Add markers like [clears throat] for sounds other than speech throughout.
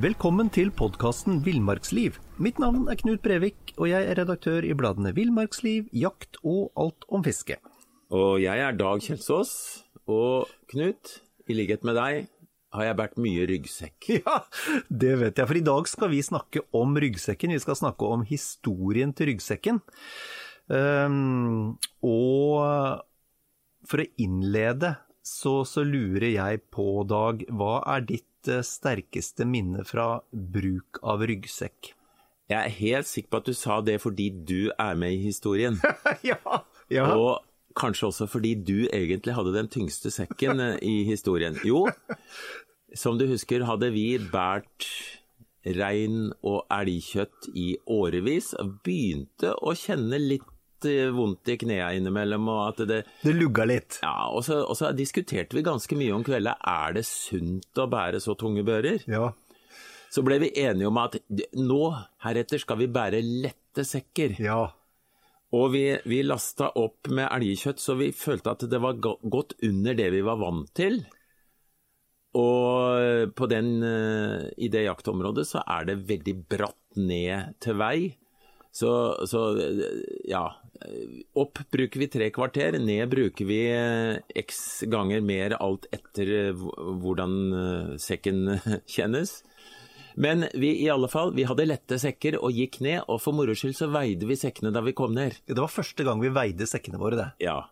Velkommen til podkasten Villmarksliv. Mitt navn er Knut Brevik, og jeg er redaktør i bladene Villmarksliv, Jakt og Alt om fiske. Og jeg er Dag Kjelsås. Og Knut, i likhet med deg, har jeg båret mye ryggsekk. [laughs] Ja, det vet jeg, for i dag skal vi snakke om ryggsekken. Vi skal snakke om historien til ryggsekken. Um, og for å innlede, så, så, lurer jeg på, Dag, hva er ditt uh, sterkeste minne fra bruk av ryggsekk? Jeg er helt sikker på at du sa det fordi du er med i historien. [laughs] ja, ja. Og kanskje også fordi du egentlig hadde den tyngste sekken eh, i historien. Jo, som du husker hadde vi båret rein og elgkjøtt i årevis, begynte å kjenne litt eh, vondt i knærne innimellom. og at Det Det lugga litt? Ja, og så, og så diskuterte vi ganske mye om kvelda. Er det sunt å bære så tunge bører? Ja. Så ble vi enige om at nå, heretter, skal vi bære lette sekker. Ja. Og vi, vi lasta opp med elgkjøtt, så vi følte at det var godt under det vi var vant til. Og på den, eh, i det jaktområdet så er det veldig bratt ned til vei. Så, så, ja Opp bruker vi tre kvarter, ned bruker vi eh, x ganger mer alt etter eh, hvordan sekken [laughs] kjennes. Men vi i alle fall, vi hadde lette sekker og gikk ned, og for moro skyld så veide vi sekkene da vi kom ned. Det var første gang vi veide sekkene våre, det. Ja.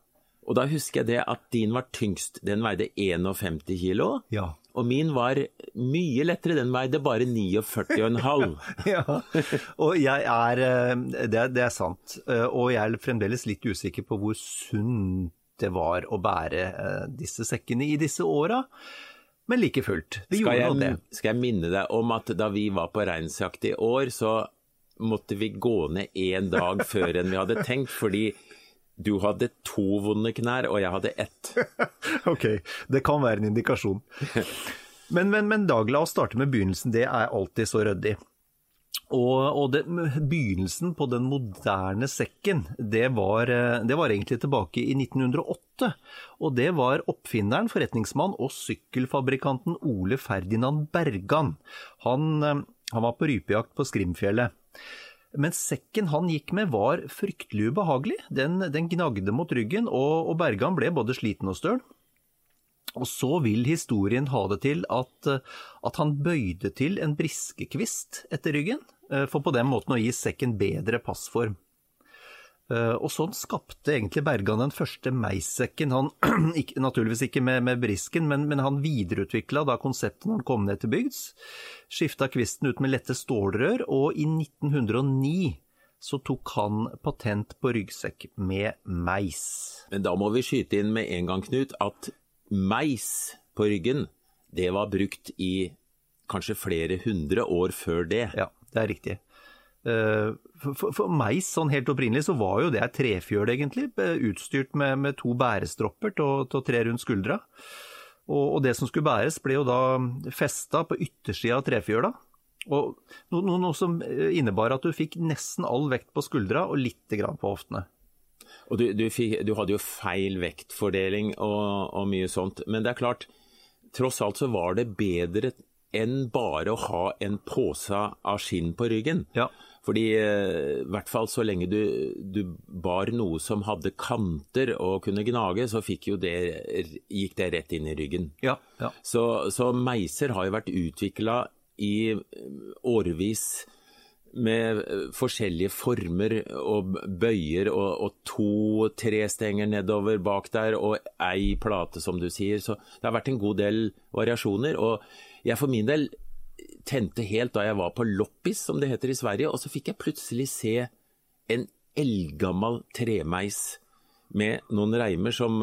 Og da husker jeg det at din var tyngst. Den veide 51 kilo. Ja. Og min var mye lettere, den veide bare 49,5. [laughs] ja, og jeg er det, det, er sant. Og jeg er fremdeles litt usikker på hvor sunt det var å bære disse sekkene i disse åra. Men like fullt, vi skal gjorde jeg, det. Skal jeg minne deg om at da vi var på reinsjakt i år, så måtte vi gå ned én dag før enn vi hadde tenkt, fordi du hadde to vonde knær, og jeg hadde ett. [laughs] ok, det kan være en indikasjon. [laughs] Men, men, men Dag, la oss starte med begynnelsen. Det er alltid så ryddig. Og, og det, begynnelsen på den moderne sekken, det var, det var, egentlig tilbake i 1908. Og det var oppfinneren, forretningsmann og sykkelfabrikanten Ole Ferdinand Bergan. Han, han var på rypejakt på Skrimfjellet. Men sekken han gikk med var fryktelig ubehagelig. Den, den gnagde mot ryggen, og, og Bergan ble både sliten og støl. Og så vil historien ha det til at, at han bøyde til en briskekvist etter ryggen, for på den måten å gi sekken bedre passform. Og sånn skapte egentlig Bergan den første meissekken. Han, [clears throat] ikke, naturligvis ikke med, med brisken, men, men han videreutvikla da konseptet når han kom ned til bygds. Skifta kvisten ut med lette stålrør, og i 1909 så tok han patent på ryggsekk med meis. Men da må vi skyte inn med en gang, Knut, at meis på ryggen, det var brukt i kanskje flere hundre år før det. Ja, det er riktig. For, for, meg, sånn helt opprinnelig så var jo det et trefjøl, egentlig, utstyrt med, med to bærestropper til å tre rundt skuldra. Og, og, det som skulle bæres, ble jo da festa på yttersida av trefjøla. Og noe, noe, som innebar at du fikk nesten all vekt på skuldra og lite grann på hoftene. Og du, du, fikk, du, hadde jo feil vektfordeling og, og, mye sånt. Men det er klart, tross alt så var det bedre enn bare å ha en pose av skinn på ryggen. Ja. Fordi eh, i hvert fall så lenge du, du bar noe som hadde kanter og kunne gnage, så fikk jo det, gikk det rett inn i ryggen. Ja, ja. Så, så meiser har jo vært utvikla i årevis med forskjellige former og bøyer og, og to trestenger nedover bak der og ei plate, som du sier. Så det har vært en god del variasjoner. Og jeg for min del tente helt da jeg var på loppis, som det heter i Sverige, og så fikk jeg plutselig se en eldgammel tremeis med noen reimer som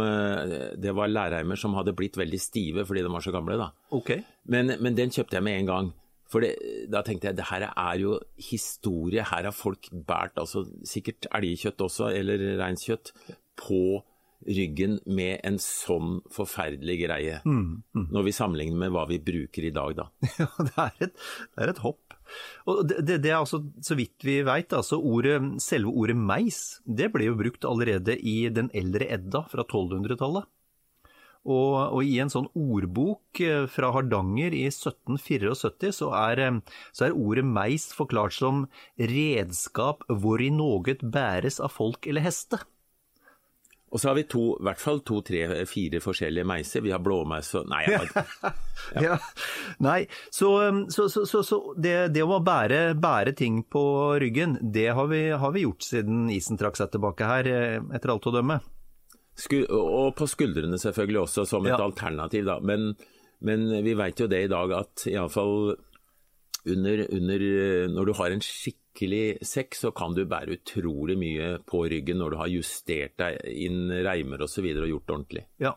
Det var lærreimer som hadde blitt veldig stive fordi de var så gamle, da. Ok. Men, men den kjøpte jeg med en gang. For det, da tenkte jeg det her er jo historie. Her har folk båret altså, sikkert elgkjøtt også, eller reinskjøtt, på ryggen med en sånn forferdelig greie. Mm, Når vi sammenligner med hva vi bruker i dag, da. [laughs] Ja, det er et, det er et hopp. Og det, det, det er altså, så vidt vi veit, altså ordet, selve ordet meis, det ble jo brukt allerede i den eldre Edda fra 1200-tallet. Og, og, i en sånn ordbok eh, fra Hardanger i 1774 så er, eh, så er ordet meis forklart som redskap hvori noget bæres av folk eller heste. Og så har vi to, i hvert fall to, tre, fire forskjellige meiser. Vi har blåmeis og Nei, jeg har ja. [laughs] Ja. Nei, så, så, så, så det, det, å bære, bære, ting på ryggen, det har vi, har vi gjort siden isen trakk seg tilbake her, eh, etter alt å dømme. Sku, og på skuldrene selvfølgelig også, som et Ja. alternativ. Da. Men, men vi vet jo det i dag at iallfall under, under Når du har en skikkelig sekk, så kan du bære utrolig mye på ryggen når du har justert deg inn reimer osv. Og, så videre og gjort det ordentlig. Ja.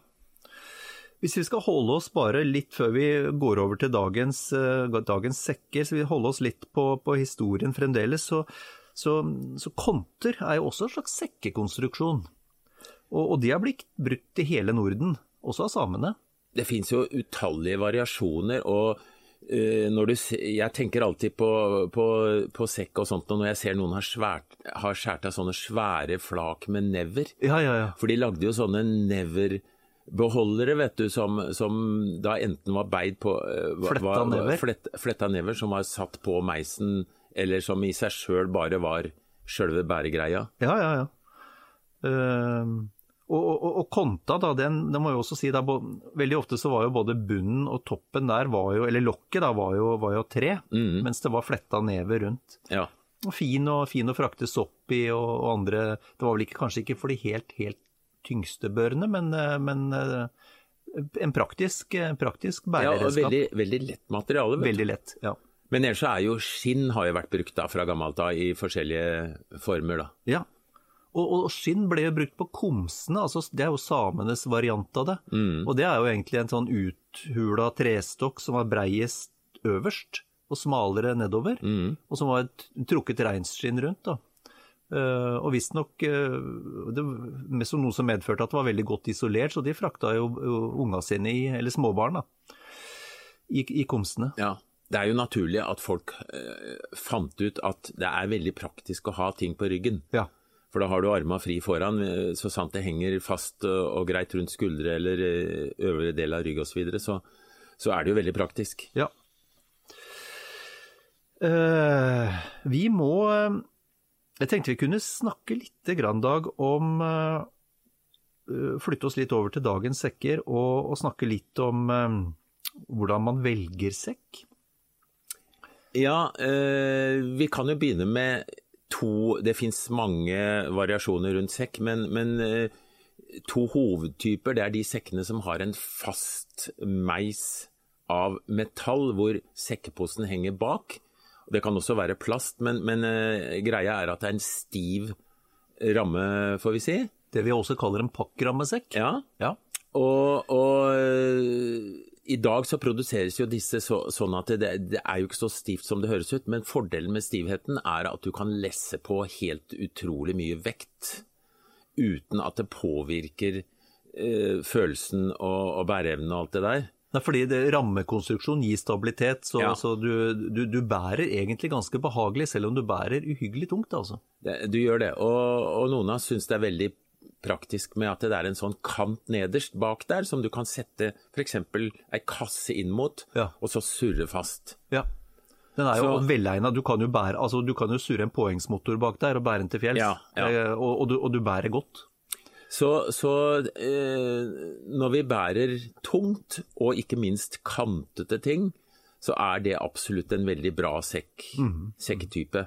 Hvis vi skal holde oss bare litt før vi går over til dagens, eh, dagens sekker, så vi holder oss litt på, på historien fremdeles, så, så, så konter er jo også en slags sekkekonstruksjon. Og, og de har blitt brukt i hele Norden, også av samene. Det finnes jo utallige variasjoner. og du, se- jeg tenker alltid på, på, på sekk og sånt, og når jeg ser noen har, svært, har skåret av sånne svære flak med never. Ja, ja, ja. For de lagde jo sånne neverbeholdere, vet du, som, som da enten var beid på var, hva- Fletta never. Flett, fletta never, som var satt på meisen, eller som i seg sjøl bare var sjølve bæregreia. Ja, ja, ja. Ehm, og, og, og konta, da, den, den må jeg også si da, Veldig ofte så var jo både bunnen og toppen der, var jo, eller lokket, da, var jo, var jo tre, mm. mens det var fletta never rundt. Ja. Og fin, og fin å frakte sopp i, og, og andre Det var vel ikke, kanskje ikke for de helt, helt tyngste børene, men, eh, men eh, en praktisk, praktisk bæreredskap. ja, veldig, veldig lett materiale. Veldig lett. Ja. Men ellers så er jo skinn har jo vært brukt da fra gammelt av i forskjellige former. da. ja. Og, og skinn ble jo brukt på komsene, altså det er jo samenes variant av det. Og det er jo egentlig en sånn uthula trestokk som var breiest øverst og smalere nedover, og som var et trukket reinskinn rundt. da. Uh, og visstnok uh, det noe som medførte at det var veldig godt isolert, så de frakta jo, unga sine i, eller småbarn, da, i, i komsene. Ja. Det er jo naturlig at folk uh, fant ut at det er veldig praktisk å ha ting på ryggen. Ja. For da har du arma fri foran, eh, så sant det henger fast og, og greit rundt skuldre eller eh, øvre del av rygg osv., så, videre, så så er det jo veldig praktisk. Ja. Uh, vi må eh, Jeg tenkte vi kunne snakke litt, grann, Dag, om uh, Flytte oss litt over til dagens sekker og, og snakke litt om uh, hvordan man velger sekk. Ja, eh, vi kan jo begynne med to Det fins mange variasjoner rundt sekk, men, men eh, to hovedtyper. Det er de sekkene som har en fast meis av metall, hvor sekkeposen henger bak. Det kan også være plast, men, men uh, greia er at det er en stiv ramme, får vi si. Det vi også kaller en pakkrammesekk. Ja, Ja. og, og øh, i dag så produseres jo disse så, sånn at det, det er jo ikke så stivt som det høres ut, men fordelen med stivheten er at du kan lesse på helt utrolig mye vekt uten at det påvirker eh, følelsen og, og bæreevnen og alt det der. Nei, fordi det, rammekonstruksjon gir stabilitet, så, Ja. så du, du, du bærer egentlig ganske behagelig, selv om du bærer uhyggelig tungt. altså. Det, du gjør det, og, og noen av oss syns det er veldig praktisk med at det er en sånn kant nederst bak der, som du kan sette f.eks. ei kasse inn mot, Ja. og så surre fast. Ja. Den er jo velegna. Du kan jo bære, altså du kan jo surre en påhengsmotor bak der og bære den til fjells. Ja, ja. Eh, Og, og, du, og du bærer godt. Så, så eh, når vi bærer tungt, og ikke minst kantete ting, så er det absolutt en veldig bra sekk, Mhm. sekktype.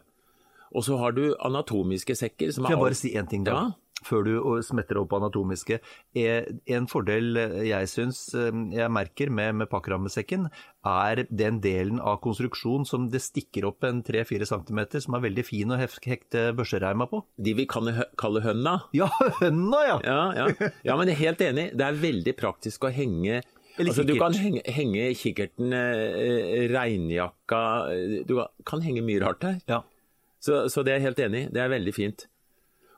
Og så har du anatomiske sekker som Kan jeg bare si én ting, da? Ja. Før du smetter opp anatomiske. Eh, En fordel eh, jeg syns eh, jeg merker med, med pakkrammesekken, er den delen av konstruksjon som det stikker opp en 3-4 cm, som er veldig fin å hekte børsereima på. de vi kan kalle hønna. Ja, [laughs] hønna, ja! Ja, ja. ja, men jeg er helt enig. Det er veldig praktisk å henge altså, Du kan henge, henge kikkerten, eh, regnjakka Du kan henge mye rart her. ja. Så, så det er jeg helt enig i. Det er veldig fint.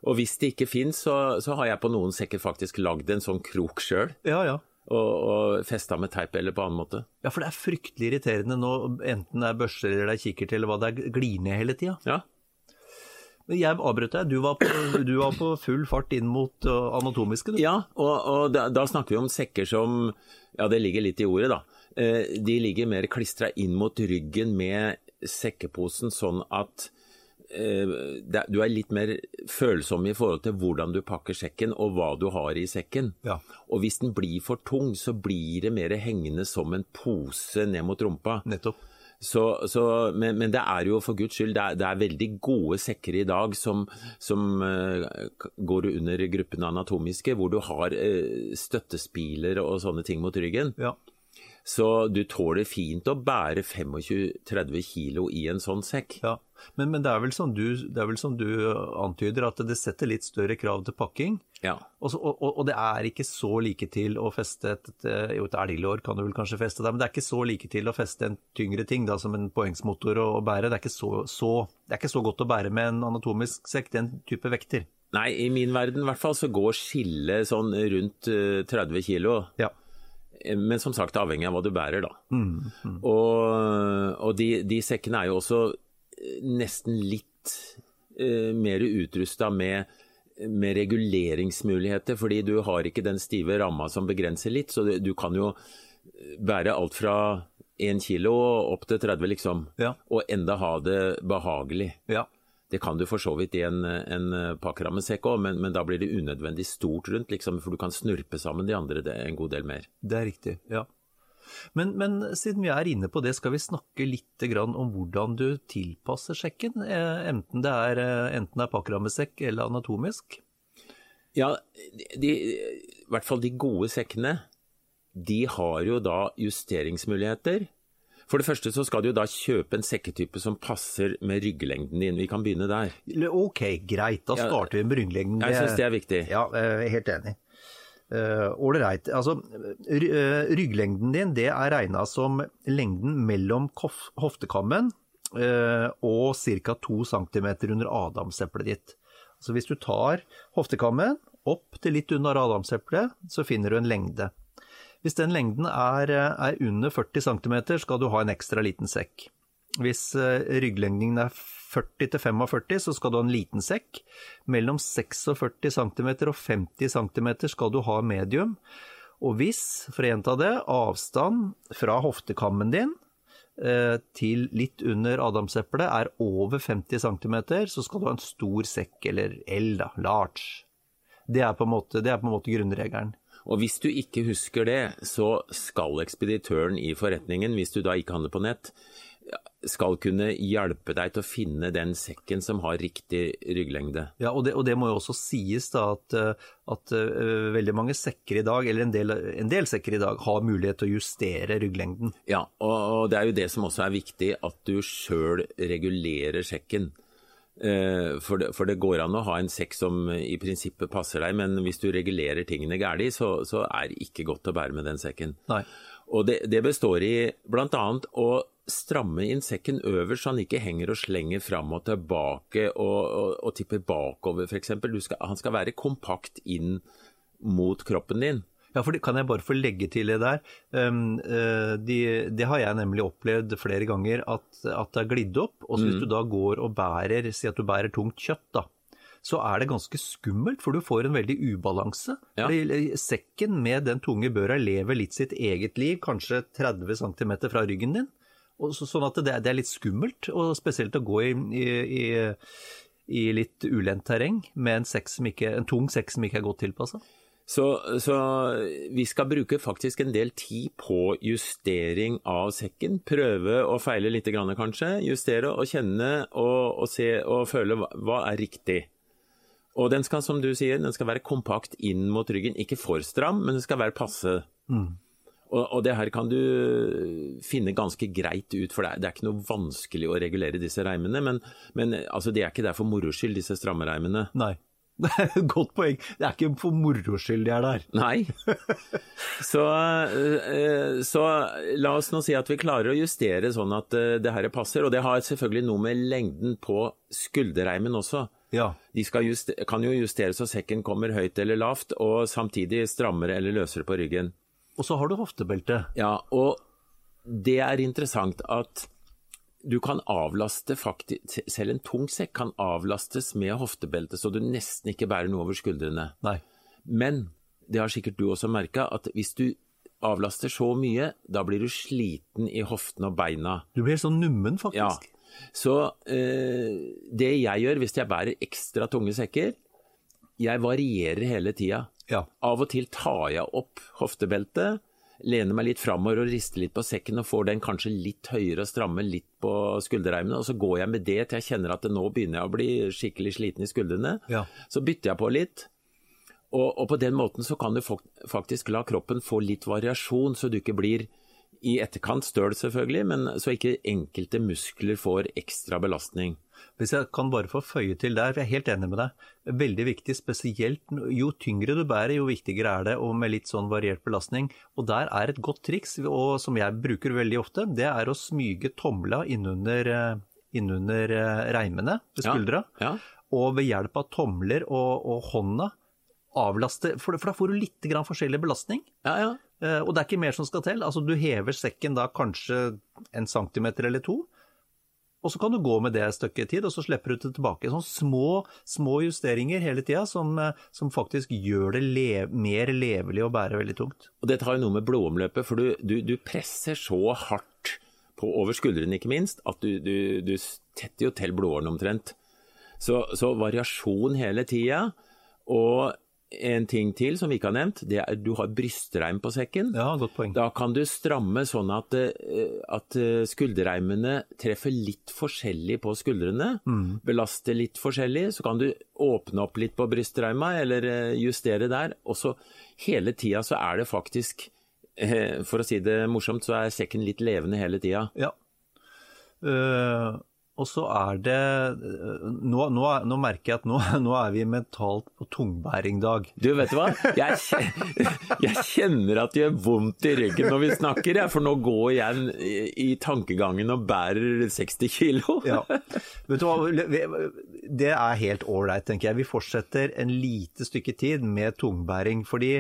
Og hvis det ikke fins, så, så har jeg på noen sekker faktisk lagd en sånn krok sjøl. Ja, ja. Og, og festa med teip eller på annen måte. Ja, for det er fryktelig irriterende nå, enten det er børser eller det er kikkert eller hva det er, glir ned hele tida. Ja. Jeg avbrøt deg. Du var, på, du var på full fart inn mot uh, anatomiske, du. Ja, og, og da, da snakker vi om sekker som Ja, det ligger litt i ordet, da. Eh, de ligger mer klistra inn mot ryggen med sekkeposen, sånn at eh, du er litt mer følsom i forhold til hvordan du pakker sekken og hva du har i sekken. Ja. Og hvis den blir for tung, så blir det mer hengende som en pose ned mot rumpa. Nettopp. Så, så, men, men det er jo for guds skyld, det er, det er veldig gode sekker i dag som, som uh, går under gruppen anatomiske, hvor du har uh, støttespiler og sånne ting mot ryggen. Ja. Så du tåler fint å bære 25-30 kilo i en sånn sekk. Ja, men, men det, er vel som du, det er vel som du antyder, at det setter litt større krav til pakking. Ja. Og, og, og- det er ikke så like til å feste et, et, jo, et elglår kan du vel kanskje feste der, men det er ikke så like til å feste en tyngre ting da, som en poengsmotor å, å bære. Det er, ikke så, så, det er ikke så godt å bære med en anatomisk sekk, den type vekter. Nei, i min verden i hvert fall så går skillet sånn rundt eh, 30 kilo. Ja. Men som sagt, avhengig av hva du bærer, da. Og, og de, de sekkene er jo også eh, nesten litt eh, mer utrusta med, med reguleringsmuligheter, fordi du har ikke den stive ramma som begrenser litt. Så du, du kan jo bære alt fra 1 kilo opp til 30, liksom. Ja. Og enda ha det behagelig. Ja. Det kan du for så vidt i en, en pakkerammesekk òg, men, men da blir det unødvendig stort rundt, liksom, for du kan snurpe sammen de andre en god del mer. Det er riktig, ja. Men, men siden vi er inne på det, skal vi snakke litt grann om hvordan du tilpasser sekken, eh, enten det er, eh, enten det er pakkerammesekk eller anatomisk? Ja, de, i hvert fall de gode sekkene, de har jo da justeringsmuligheter. For det første så skal du jo da kjøpe en sekketype som passer med rygglengden din. Vi kan begynne der. Ok, greit, da Ja, starter vi med ryggelengden. Jeg syns det er viktig. Ja, jeg er helt enig. Ålreit. altså, ry- eh, rygglengden din det er regna som lengden mellom hoftekammen uh, og ca. 2 cm under adamseplet ditt. Så Hvis du tar hoftekammen opp til litt under adamseplet, så finner du en lengde. Hvis den lengden er, er under 40 cm, skal du ha en ekstra liten sekk. Hvis eh, rygglengden er 40-45, så skal du ha en liten sekk. Mellom 46 cm og 50 cm skal du ha medium. Og hvis, for å gjenta det, avstand fra hoftekammen din eh, til litt under adamseplet er over 50 cm, så skal du ha en stor sekk, eller L, da, large. Det er på en måte, på en måte grunnregelen. Og hvis du ikke husker det, så skal ekspeditøren i forretningen, hvis du da ikke handler på nett, skal kunne hjelpe deg til å finne den sekken som har riktig rygglengde. Ja, og det, og det må jo også sies da at, eh, at eh, veldig mange sekker i dag, eller en del, en del sekker i dag, har mulighet til å justere rygglengden. Ja, og, og det er jo det som også er viktig, at du sjøl regulerer sekken. Eh, For det, for det går an å ha en sekk som i prinsippet passer deg, men hvis du regulerer tingene gærlig, så, så er det ikke godt å bære med den sekken. Nei. Og det, det består i bl.a. å stramme inn sekken øverst, så han ikke henger og slenger fram og tilbake og, og, og tipper bakover, f.eks. Han skal være kompakt inn mot kroppen din. Ja, for det, kan jeg bare få legge til det der? Um, eh, de, det har jeg nemlig opplevd flere ganger, at, at det har glidd opp. Og så hvis du da går og bærer, si at du bærer tungt kjøtt, da. Så er det ganske skummelt, for du får en veldig ubalanse. Ja. Fordi Sekken med den tunge børa lever litt sitt eget liv, kanskje 30 cm fra ryggen din. Og så, sånn at det, det, er litt skummelt, og spesielt å gå i, i, i, i litt ulendt terreng med en, som ikke, en tung sekk som ikke er godt tilpassa. Så, så, vi skal bruke faktisk en del tid på justering av sekken. Prøve og feile litt kanskje. Justere og kjenne og, og se og føle hva, hva er riktig. Og den skal, som du sier, den skal være kompakt inn mot ryggen. Ikke for stram, men den skal være passe. Mm. Og, og, det her kan du finne ganske greit ut, for det er, det er ikke noe vanskelig å regulere disse reimene. Men, men altså, de er ikke der for moro skyld, disse stramme reimene. Nei. Det er et godt poeng. Det er ikke for moro skyld de er der. Nei. Så, eh, så, la oss nå si at vi klarer å justere sånn at eh, det her passer. Og det har selvfølgelig noe med lengden på skulderreimen også. Ja. De justere, kan jo justere så sekken kommer høyt eller lavt, og samtidig strammere eller løsere på ryggen. Og så har du hoftebelte. Ja, og det er interessant at du kan avlaste faktisk Selv en tung sekk kan avlastes med hoftebelte, så du nesten ikke bærer noe over skuldrene. Nei. Men det har sikkert du også merka, at hvis du avlaster så mye, da blir du sliten i hoftene og beina. Du blir sånn nummen, faktisk. Ja. Så eh, det jeg gjør hvis jeg bærer ekstra tunge sekker, jeg varierer hele tida. Ja. Av og til tar jeg opp hoftebeltet lener meg litt framover og rister litt på sekken og får den kanskje litt høyere og stramme litt på skulderreimene. Og så går jeg med det til jeg kjenner at nå begynner jeg å bli skikkelig sliten i skuldrene. Ja. Så bytter jeg på litt. Og, og, på den måten så kan du faktisk la kroppen få litt variasjon, så du ikke blir i etterkant støl selvfølgelig, men så ikke enkelte muskler får ekstra belastning. Hvis jeg kan bare få føye til der, for jeg er helt enig med deg. Veldig viktig, spesielt jo tyngre du bærer, jo viktigere er det, og med litt sånn variert belastning. Og der er et godt triks, og som jeg bruker veldig ofte, det er å smyge tomla innunder, eh, innunder eh, reimene ved skuldra. Ja, ja. Og ved hjelp av tomler og, og hånda avlaste, for, for, da får du litt grann forskjellig belastning. Ja, ja. Eh, og det er ikke mer som skal til. Altså, du hever sekken da kanskje en centimeter eller to. Og så kan du gå med det et stykke tid, og så slipper du det tilbake. Sånne små, små justeringer hele tida som, eh, som, faktisk gjør det le mer levelig å bære veldig tungt. Og Dette har jo noe med blodomløpet, for du, du, du presser så hardt på over skuldrene, ikke minst, at du, du tetter jo til blodårene omtrent. Så, så variasjon hele tida. Og en ting til som vi ikke har nevnt, det er du har brystreim på sekken. Ja, godt poeng. Da kan du stramme sånn at, eh, at eh, skulderreimene treffer litt forskjellig på skuldrene. Mm. Belaster litt forskjellig. Så kan du åpne opp litt på brystreima, eller eh, justere der. Og så hele tida så er det faktisk, for å si det morsomt, så er sekken litt levende hele tida. Ja. Uh... Og så er det nå, nå, nå, merker jeg at nå, [laughs] nå, er vi mentalt på tungbæring-dag. Du, vet du hva? Jeg, [laughs] jeg, kjenner at det gjør vondt i ryggen når vi snakker, jeg, for nå går jeg i, i tankegangen og bærer 60 kilo. [laughs] Ja. Vet du hva? Det er helt ålreit, tenker jeg. Vi fortsetter en lite stykke tid med tungbæring. fordi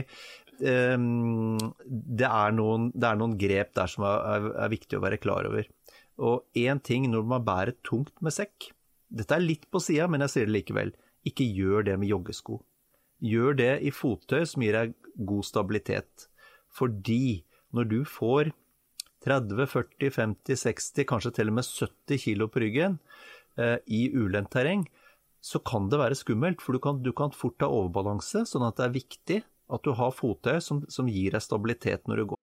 um, det, er noen, det, er noen, grep der som er, er viktig å være klar over. Og én ting når man bærer tungt med sekk Dette er litt på sida, men jeg sier det likevel. Ikke gjør det med joggesko. Gjør det i fottøy som gir deg god stabilitet. Fordi når du får 30, 40, 50, 60, kanskje til og med 70 kilo på ryggen eh, i ulendt terreng, så kan det være skummelt, for du kan, du kan fort ha overbalanse. Sånn at det er viktig at du har fottøy som, som gir deg stabilitet når du går.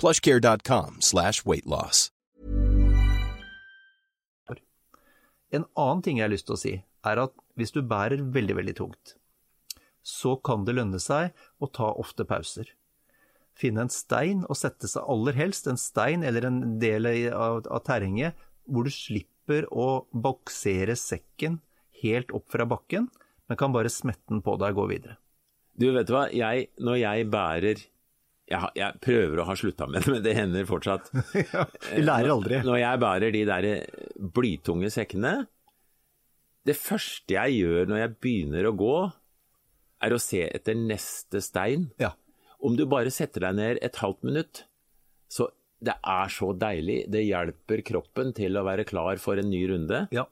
plushcare.com slash weightloss. En annen ting jeg har lyst til å si, er at hvis du bærer veldig, veldig tungt, så kan det lønne seg å ta ofte pauser. Finne en stein og sette seg aller helst en stein eller en del av, av terrenget hvor du slipper å boksere sekken helt opp fra bakken, men kan bare smette den på deg og gå videre. Du, vet du hva, jeg, når jeg bærer jeg, jeg prøver å ha slutta med det, men det hender fortsatt. [laughs] ja, vi lærer aldri. Når jeg bærer de der blytunge sekkene Det første jeg gjør når jeg begynner å gå, er å se etter neste stein. Ja. Om du bare setter deg ned et halvt minutt, så det er så deilig. Det hjelper kroppen til å være klar for en ny runde. ja.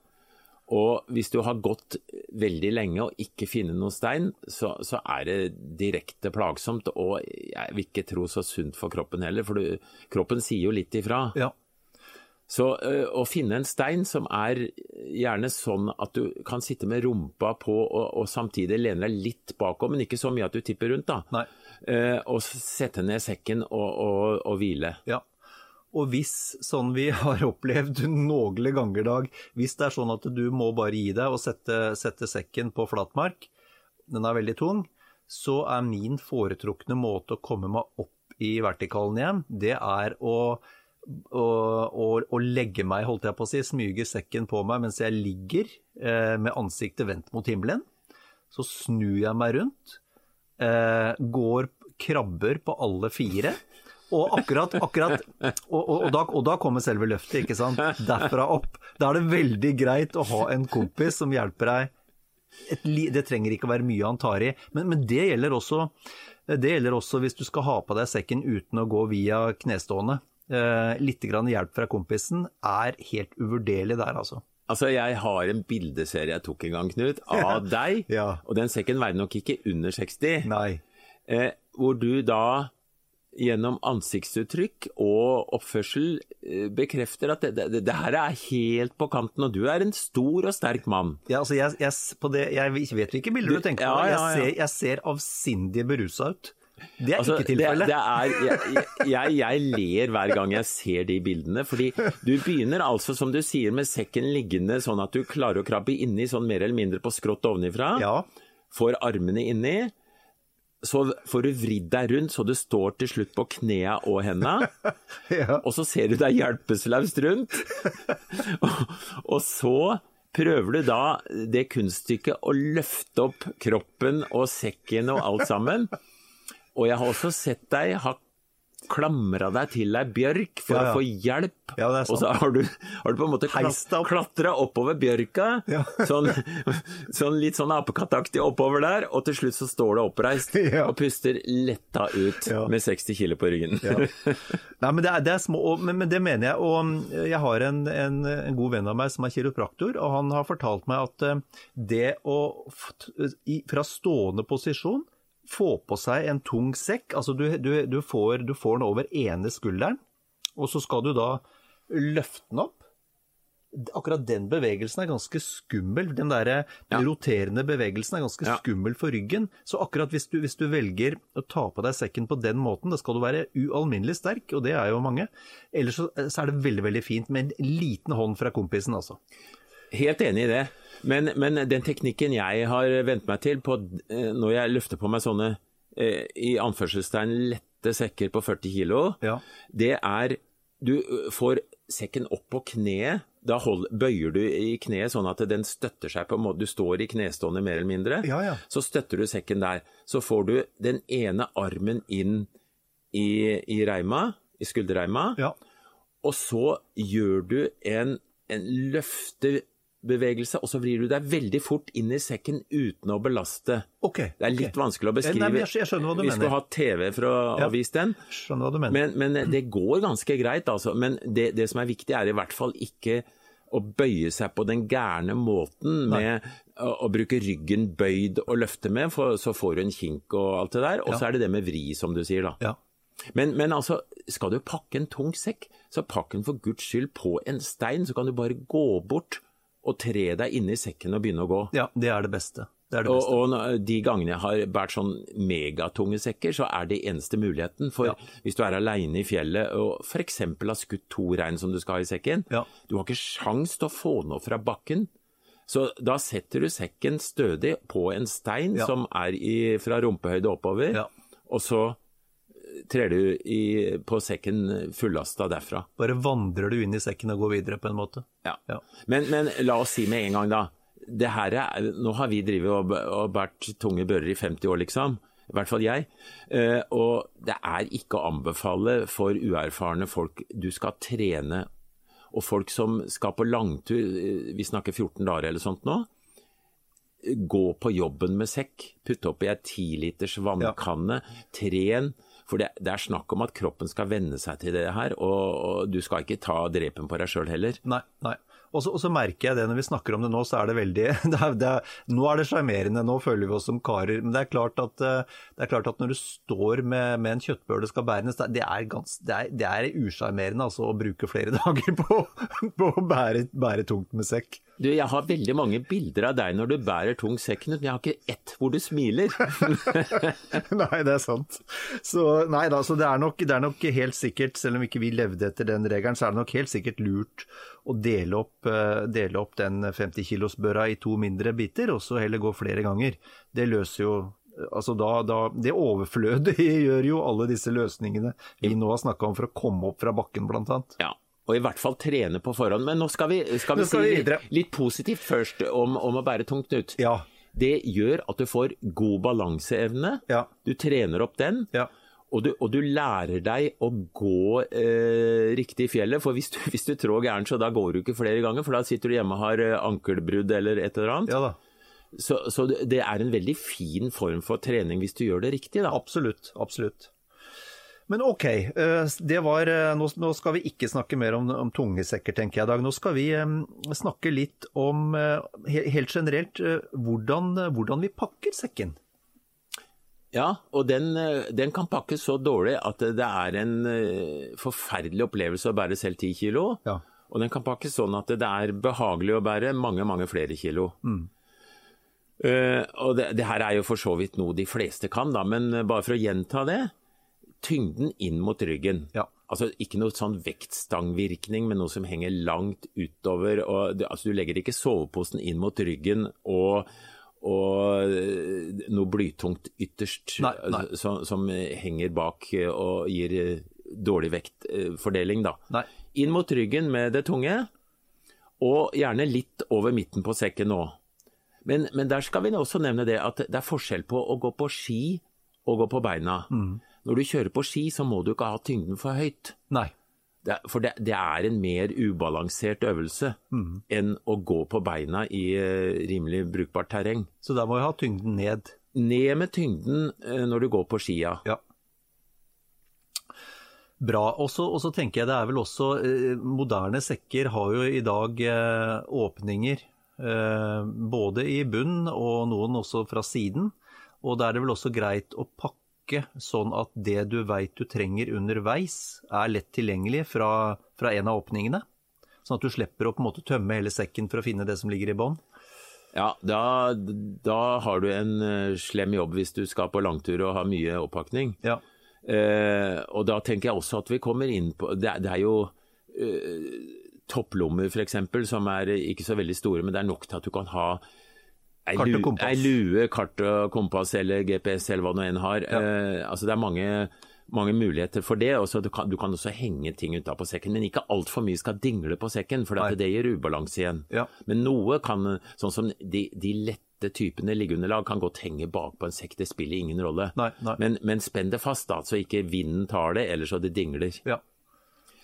Og hvis du har gått veldig lenge og ikke finner noen stein, så, så er det direkte plagsomt, og jeg vil ikke tro så sunt for kroppen heller, for du, kroppen sier jo litt ifra. ja. Så ø, å finne en stein som er gjerne sånn at du kan sitte med rumpa på og, og samtidig lene deg litt bakom, men ikke så mye at du tipper rundt, da. Nei. Eh, og sette ned sekken og, og, og hvile. Ja. Og hvis, sånn vi [laughs] har opplevd noen ganger, Dag, hvis det er sånn at du må bare gi deg og sette, sette sekken på flatmark, den er veldig tung, så er min foretrukne måte å komme meg opp i vertikalen igjen, det er å, å, å, å legge meg, holdt jeg på å si, smyge sekken på meg mens jeg ligger eh, med ansiktet vendt mot himmelen. Så snur jeg meg rundt, eh, går krabber på alle fire. Og akkurat, akkurat og, og, og, da, og da kommer selve løftet, ikke sant. Derfra opp. Da er det veldig greit å ha en kompis som hjelper deg. Et, det trenger ikke å være mye han tar i, men, men det, gjelder også, det gjelder også hvis du skal ha på deg sekken uten å gå via knestående. Eh, litt grann hjelp fra kompisen er helt uvurderlig der, altså. Altså, jeg har en bildeserie jeg tok en gang, Knut, [laughs] av deg. Ja. Og den sekken veide nok ikke under 60. Nei. Eh, hvor du da gjennom ansiktsuttrykk og oppførsel eh, bekrefter at det, det, det her er helt på kanten, og du er en stor og sterk mann. Ja, altså jeg, jeg, på det, jeg vet hvilke bilder du, Du- tenker på. ja, ja, ja. Jeg, ser, jeg ser avsindig berusa ut. Det er Altså, ikke tilfellet. Er, jeg, jeg, jeg ler hver gang jeg ser de bildene, fordi du begynner altså, som du sier, med sekken liggende sånn at du klarer å krabbe inni sånn mer eller mindre på skrått ovenifra. Ja. Får armene inni. Så får du vridd deg rundt så du står til slutt på knea og henda. [laughs] Ja. Og så ser du deg hjelpeløst rundt. og, [laughs] og så prøver du da det kunststykket å løfte opp kroppen og sekken og alt sammen. Og jeg har også sett deg ha klamra deg til ei bjørk for Ja, ja. å få hjelp. Ja, og så har du, har du på en måte klatra oppover bjørka, sånn, sånn litt sånn apekattaktig oppover der, og til slutt så står du oppreist [laughs] og puster letta ut med 60 kilo på ryggen. Ja. Nei, men det er, det er små, og- men, men det mener jeg. Og mm, jeg har en, en, en god venn av meg som er kiropraktor, og han har fortalt meg at eh, det å fra stående posisjon få på seg en tung sekk, altså du, du, du, får, du får den over ene skulderen, og så skal du da løfte den opp. Akkurat den bevegelsen er ganske skummel. Den der Ja. roterende bevegelsen er ganske Ja. skummel for ryggen. Så akkurat hvis du, hvis du velger å ta på deg sekken på den måten, da skal du være ualminnelig sterk, og det er jo mange. Ellers så, så er det veldig, veldig fint med en liten hånd fra kompisen, altså. Helt enig i det. Men, men den teknikken jeg har vent meg til på, eh, når jeg løfter på meg sånne eh, i anførselstegn lette sekker på 40 kilo, Ja. det er Du får sekken opp på kneet. Da hold, bøyer du i kneet sånn at den støtter seg på en måte Du står i knestående mer eller mindre. Ja, ja. Så støtter du sekken der. Så får du den ene armen inn i, i reima, i skulderreima. Ja. Og så gjør du en, en løftebevegelse, og så vrir du deg veldig fort inn i sekken uten å belaste. Okay, Det er litt okay. vanskelig å Eh, beskrive. Nei, jeg skjønner hva du Vi mener. skulle hatt TV for å Ja. vise den. Skjønner hva du mener. Men, men det går ganske greit, altså. Men det, det som er viktig, er i hvert fall ikke å bøye seg på den gærne måten med å, å bruke ryggen bøyd og løfte med, for så får du en kink og alt det der. Og så er det det med vri, som du sier, da. ja. Men, men altså, skal du pakke en tung sekk, så pakk den for guds skyld på en stein, så kan du bare gå bort og tre deg inni sekken og begynne å gå. ja, det er det beste. Det det Og, og de gangene jeg har båret sånn megatunge sekker, så er det eneste muligheten. For Ja. hvis du er aleine i fjellet og f.eks. har skutt to rein som du skal ha i sekken, Ja. du har ikke sjans til å få noe fra bakken. Så da setter du sekken stødig på en stein Ja. som er i, fra rumpehøyde oppover, Ja. og så trer du i, på sekken fullasta derfra. Bare vandrer du inn i sekken og går videre, på en måte. Ja. Ja. Men, men la oss si med en gang, da. Det her er, nå har vi drevet og, og båret tunge bører i 50 år, liksom. I hvert fall jeg. Eh, og det er ikke å anbefale for uerfarne folk. Du skal trene. Og folk som skal på langtur, eh, vi snakker 14 dager eller sånt nå, gå på jobben med sekk. Putte oppi ei tiliters vannkanne. Tren. For det, det er snakk om at kroppen skal venne seg til det her, og, og du skal ikke ta drepen på deg sjøl heller. Nei, nei. Og så, merker jeg det når vi snakker om det nå, så er det veldig [laughs] det er, det er, Nå er det sjarmerende, nå føler vi oss som karer. Men det er klart at, eh, er klart at når du står med, med en kjøttbøl det skal bæres, det er, gans, er usjarmerende altså, å bruke flere [laughs] dager på, på å bære, bære tungt med sekk. Du, jeg har veldig mange bilder av deg når du bærer tung sekk, men jeg har ikke ett hvor du smiler. [laughs] nei, det er sant. Så, nei da, så det er, nok, det er nok helt sikkert, selv om ikke vi levde etter den regelen, så er det nok helt sikkert lurt å dele opp, eh, dele opp den 50 kilos-børa i to mindre biter, og så heller gå flere ganger. Det løser jo Altså da, da, det overflødet [laughs] gjør jo alle disse løsningene vi nå har snakka om for å komme opp fra bakken, blant annet. Ja, og i hvert fall trene på forhånd. Men nå skal vi, skal vi skal si vi litt, litt positivt først om, om å bære tungt, Knut. Ja. Det gjør at du får god balanseevne. Ja. Du trener opp den. Ja. Og du, og du lærer deg å gå eh, riktig i fjellet, for hvis du, hvis du trår gærent, så da går du ikke flere ganger, for da sitter du hjemme og har eh, ankelbrudd eller et eller annet. ja da. Så, så det det er en veldig fin form for trening hvis du gjør det riktig, da. Absolutt. Absolutt. Men ok, eh, det var, eh, nå, skal vi ikke snakke mer om, om tungesekker, tenker jeg i dag. Nå skal vi eh, snakke litt om, helt generelt, hvordan, hvordan vi pakker sekken. Ja, og den, den kan pakkes så dårlig at det er en forferdelig opplevelse å bære selv 10 kilo. Ja. Og den kan pakkes sånn at det er behagelig å bære mange, mange flere kilo. Eh, og det, det her er jo for så vidt noe de fleste kan, da, men bare for å gjenta det. Tyngden inn mot ryggen. Ja. Altså Ikke noe sånn vektstangvirkning, men noe som henger langt utover. Og altså, du legger ikke soveposen inn mot ryggen og, og eh, noe blytungt ytterst Nei, nei. eh, Som, som henger bak eh, og gir dårlig vektfordeling. da. Nei. Inn mot ryggen med det tunge, og gjerne litt over midten på sekken nå. Men, men der skal vi også nevne det at det er forskjell på å gå på ski og gå på beina. Når du kjører på ski, så må du ikke ha tyngden for høyt. Nei. Det, for det, det er en mer ubalansert øvelse enn å gå på beina i eh, rimelig brukbart terreng. Så da må vi ha tyngden ned. Ned med tyngden eh, når du går på skia. Ja. Bra. Og så og så tenker jeg det er vel også eh, Moderne sekker har jo i dag eh, åpninger eh, både i bunn og noen også fra siden. Og da er det vel også greit å pakke sånn at det du veit du trenger underveis, er lett tilgjengelig fra, fra en av åpningene. Sånn at du slipper å på en måte tømme hele sekken for å finne det som ligger i bånn. Ja, da, da har du en eh, slem jobb hvis du skal på langtur og har mye oppakning. Ja. Eh, og da tenker jeg også at vi kommer inn på Det, det er jo eh, topplommer f.eks. som er ikke så veldig store, men det er nok til at du kan ha Kart og kompass. ei lue, kart og kompass eller GPS eller hva du enn har. Eh, altså det er mange, mange muligheter for det. Også, du, kan, du kan også henge ting utapå sekken, men ikke altfor mye skal dingle på sekken, for det, det gir ubalanse igjen. Ja. Men noe kan, sånn som de, de lette typene liggeunderlag, kan godt henge bak på en sekk. Det spiller ingen rolle. Nei, nei. Men, men spenn det fast, da, så ikke vinden tar det, eller så det dingler. Ja.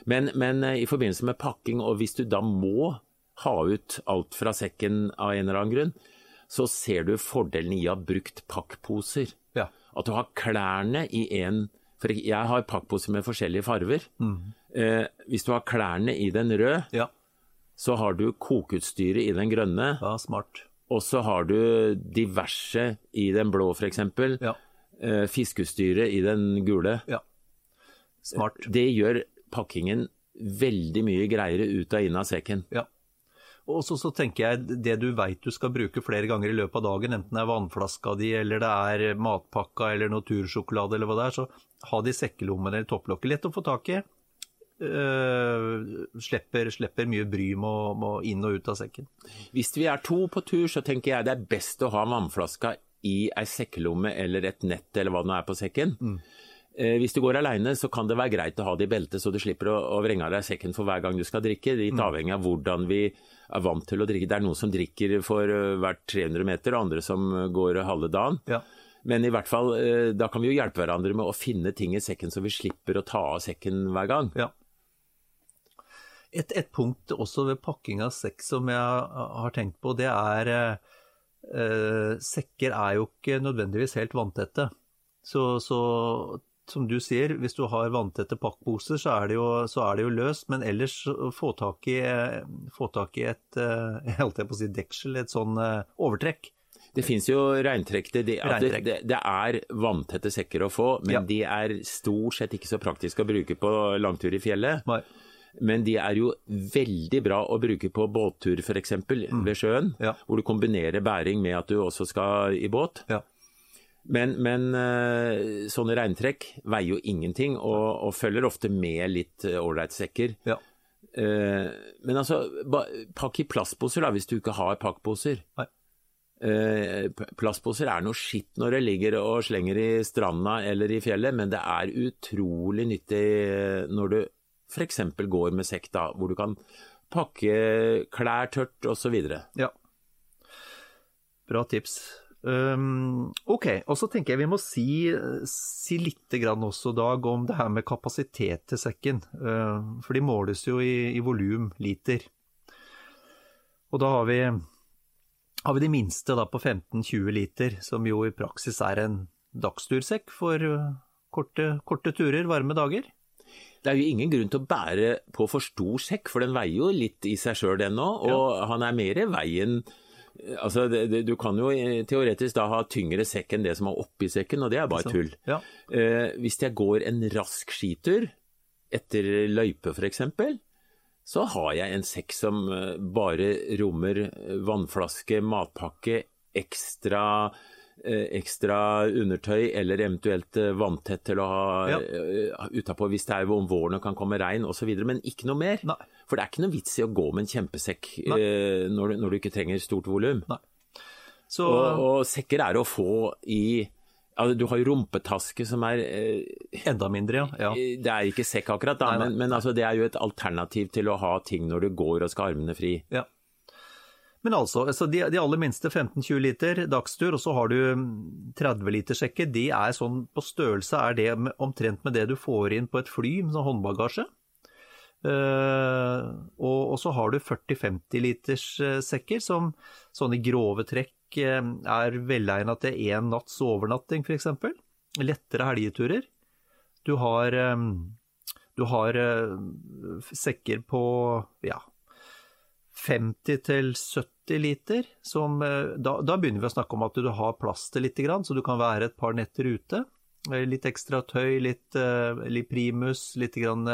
Men, men eh, i forbindelse med pakking, og hvis du da må ha ut alt fra sekken av en eller annen grunn, så ser du fordelen i å ha brukt pakkposer. Ja. At du har klærne i en For jeg har pakkposer med forskjellige farver. Eh, hvis du har klærne i den røde, ja. så har du kokeutstyret i den grønne, ja smart. og så har du diverse i den blå f.eks. Ja. Eh, fiskeutstyret i den gule. ja. Smart. Det gjør pakkingen veldig mye greiere ut og inn av sekken. Ja. Og så, så tenker jeg det du veit du skal bruke flere ganger i løpet av dagen, enten det er vannflaska di, eller det er matpakka eller natursjokolade, eller hva det er, så ha det i sekkelommen eller topplokket. Lett å få tak i. Uh, slipper, slipper, mye bry med å inn og ut av sekken. Hvis vi er to på tur, så tenker jeg det er best å ha vannflaska i ei sekkelomme eller et nett eller hva det nå er på sekken. Mm. Uh, hvis du går alene, så kan det være greit å ha det i beltet, så du slipper å, å vrenge av deg sekken for hver gang du skal drikke. Litt mm. avhengig av hvordan vi er vant til å drikke. Det er noen som drikker for uh, hvert 300 meter, og andre som går halve dagen. Ja. Men i hvert fall, da kan vi jo hjelpe hverandre med å finne ting i sekken, så vi slipper å ta av sekken hver gang. Ja. Et, et, punkt også ved pakking av sekk som jeg har tenkt på, det er eh, Sekker er jo ikke nødvendigvis helt vanntette. Så, så, som du sier, hvis du har vanntette pakkposer, så er det jo, er det jo løst. Men ellers få tak i, få tak i et eh, [laughs] jeg holdt på å si deksel, et sånn eh, overtrekk. Det finnes jo regntrekk. Det, det, det, det, er vanntette sekker å få, men ja. de er stort sett ikke så praktiske å bruke på langtur i fjellet. Nei. Men de er jo veldig bra å bruke på båttur f.eks. Mm. ved sjøen, ja. hvor du kombinerer bæring med at du også skal i båt. Ja. Men, men uh, sånne regntrekk veier jo ingenting, og, og følger ofte med litt ålreit uh, sekker. Ja. Uh, men altså, pakk i plastposer da, hvis du ikke har pakkposer. Nei. plastposer er noe skitt når det ligger og slenger i stranda eller i fjellet, men det er utrolig nyttig når du f.eks. går med sekk, da, hvor du kan pakke klær tørt osv. Ja. Bra tips. Um, ok, og så tenker jeg vi må si, si litt også, Dag, om det her med kapasitet til sekken. Uh, for de måles jo i, i volum, liter. Og da har vi, har vi de minste da på 15-20 liter, som jo i praksis er en dagstursekk for uh, korte, korte turer, varme dager. Det er jo ingen grunn til å bære på for stor sekk, for den veier jo litt i seg sjøl, ennå. Og ja. han er mer i veien Altså, det, det, Du kan jo teoretisk da ha tyngre sekk enn det som er oppi sekken, og det er bare tull. Ja. Eh, hvis jeg går en rask skitur etter løype f.eks., så har jeg en sekk som eh, bare rommer vannflaske, matpakke, ekstra Eh, ekstra undertøy eller eventuelt eh, vanntett til å ha ja. uh, utapå hvis det er om våren og kan komme regn osv., men ikke noe mer. Nei. For det er ikke noe vits i å gå med en kjempesekk når når, når, du ikke trenger stort volum. Og, og, sekker er å få i Altså, du har jo rumpetaske som er eh, Enda mindre, ja. ja. Det er ikke sekk akkurat, da, nei, nei. men, men altså, det er jo et alternativ til å ha ting når du går og skal ha armene fri. Ja. Men altså, altså de, de, aller minste 15-20 liter dagstur, og så har du 30 liter sekker. De er sånn på størrelse er det omtrent med det du får inn på et fly, med sånn håndbagasje. Uh, og, og, så har du 40-50 liters uh, sekker, som sånn i grove trekk uh, er velegna til én natts overnatting, f.eks. Lettere helgeturer. Du har, um, du har sekker på ja, 50 til 70 liter. Som, eh, da, da, begynner vi å snakke om at du har plass til litt, så du kan være et par netter ute. Eh, litt ekstra tøy, litt, eh, litt primus, litt grann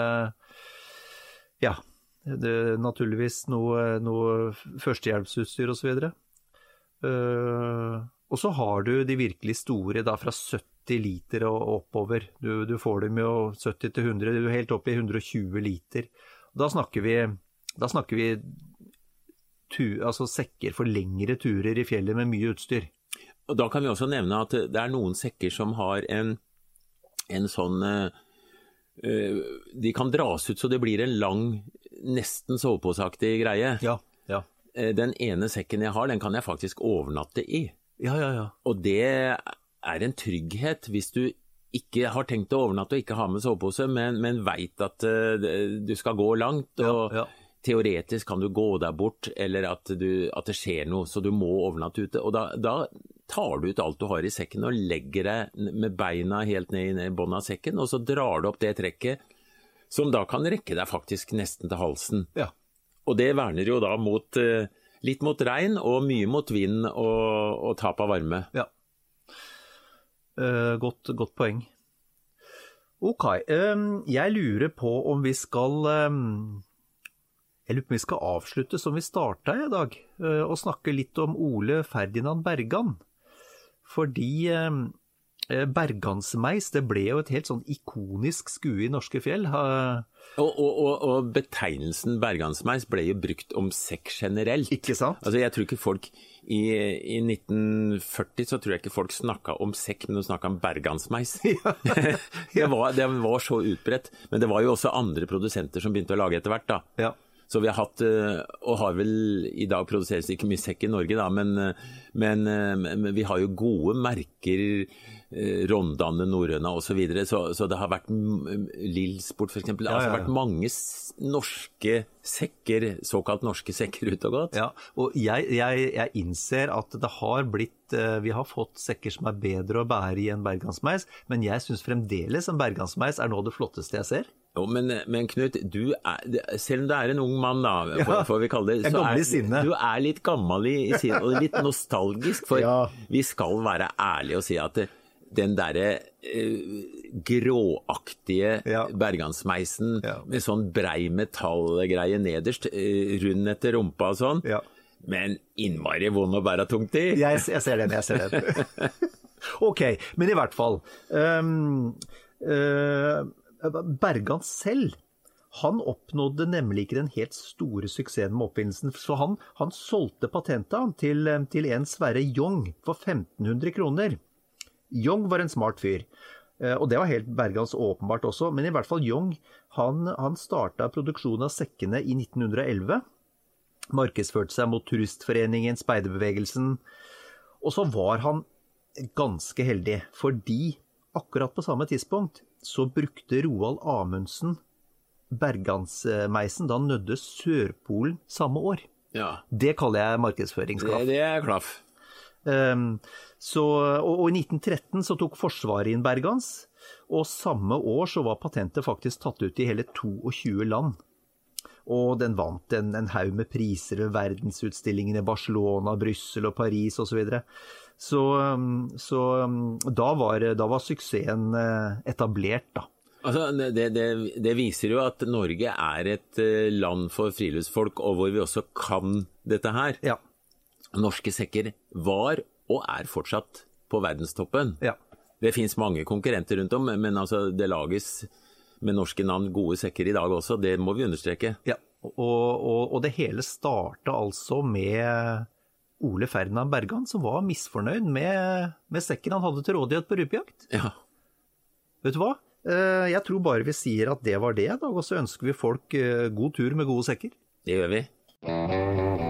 Ja, naturligvis noe, noe førstehjelpsutstyr osv. Og så har du de virkelig store, da fra 70 liter og oppover. Du, du får dem jo 70 til 100, du er helt opp i 120 liter. Da snakker vi, da snakker vi tur, altså sekker for lengre turer i fjellet med mye utstyr. Og Da kan vi også nevne at det er noen sekker som har en, en sånn uh, De kan dras ut så det blir en lang, nesten soveposeaktig greie. Ja, ja. Uh, den ene sekken jeg har, den kan jeg faktisk overnatte i. Ja, ja, ja. Og det er en trygghet hvis du ikke har tenkt å overnatte og ikke ha med sovepose, men, men veit at uh, du skal gå langt. og ja, ja teoretisk kan du gå deg bort, eller at, du, at, det skjer noe, så du må overnatte ute. Og da, da, tar du ut alt du har i sekken og legger deg med beina helt ned i bunnen av sekken, og så drar du opp det trekket, som da kan rekke deg faktisk nesten til halsen. Ja. Og det verner jo da mot, eh, litt mot regn, og mye mot vind og, og tap av varme. Ja. Uh, godt, godt, poeng. Ok, um, jeg lurer på om vi skal um Jeg lurer på om vi skal avslutte som vi starta i dag, eh, og snakke litt om Ole Ferdinand Bergan. Fordi eh, eh, Bergansmeis det ble jo et helt sånn ikonisk skue i norske fjell. Og, og, og, betegnelsen bergansmeis ble jo brukt om sekk generelt. Ikke sant? Altså, jeg tror ikke folk i, I 1940 så tror jeg ikke folk snakka om sekk, men de snakka om bergansmeis. [laughs] [laughs] det, var, det var så utbredt. Men det var jo også andre produsenter som begynte å lage etter hvert, da. Ja. Så vi har hatt, eh, og har vel I dag produseres det ikke mye sekk i Norge, da, men, eh, men, eh, men vi har jo gode merker. Rondane, Norrøna osv. Så, videre, så så det har vært Lillsport f.eks. Det har Ja, altså ja, ja. vært mange norske sekker, såkalt norske sekker ut og gått. Ja, og jeg, jeg, jeg innser at det har blitt Vi har fått sekker som er bedre å bære i enn bergansmeis, men jeg syns fremdeles en bergansmeis er noe av det flotteste jeg ser. Jo, men, men Knut, du er, selv om du er en ung mann, da, får, får vi kalle det, så er sinne. du er litt gammel i, i sinne, og litt nostalgisk. For Ja. vi skal være ærlige og si at den derre eh, gråaktige Ja. bergansmeisen Ja. med sånn brei metallgreie nederst, eh, rund etter rumpa og sånn, men innmari vond å bære tungt i. Jeg, jeg ser den, jeg ser den. [laughs] ok, men i hvert fall. Um, uh, Bergan selv, han oppnådde nemlig ikke den helt store suksessen med oppfinnelsen, så han, han solgte patentet til, til en Sverre Jong for 1500 kroner. Jong var en smart fyr. Eh, Og det var helt Bergans åpenbart også, men i hvert fall Jong. han, han starta produksjonen av sekkene i 1911. Markedsførte seg mot Turistforeningen, speiderbevegelsen. Og så var han ganske heldig, fordi akkurat på samme tidspunkt så brukte Roald Amundsen Bergansmeisen da han nødde Sørpolen samme år. Ja, Det kaller jeg det, markedsføringsklaff. det er klaff. Um, så, og, og i 1913 så tok Forsvaret inn Bergans, og samme år så var patentet faktisk tatt ut i hele 22 land. Og den vant en, en haug med priser ved verdensutstillingene i Barcelona, Brussel og Paris osv. Så, videre. så um, så um, da, var, da var suksessen eh, etablert, da. Altså, det, det, det viser jo at Norge er et eh, land for friluftsfolk, og hvor vi også kan dette her. Ja. Norske sekker var og er fortsatt på verdenstoppen. ja. Det fins mange konkurrenter rundt om, men altså, det lages med norske navn gode sekker i dag også, det må vi understreke. Ja, og, og, og det hele starta altså med Ole Ferdinand Bergan, som var misfornøyd med, med sekken han hadde til rådighet på rypejakt. Ja. Vet du hva? Eh, Jeg tror bare vi sier at det var det, og så ønsker vi folk eh, god tur med gode sekker. Det gjør vi.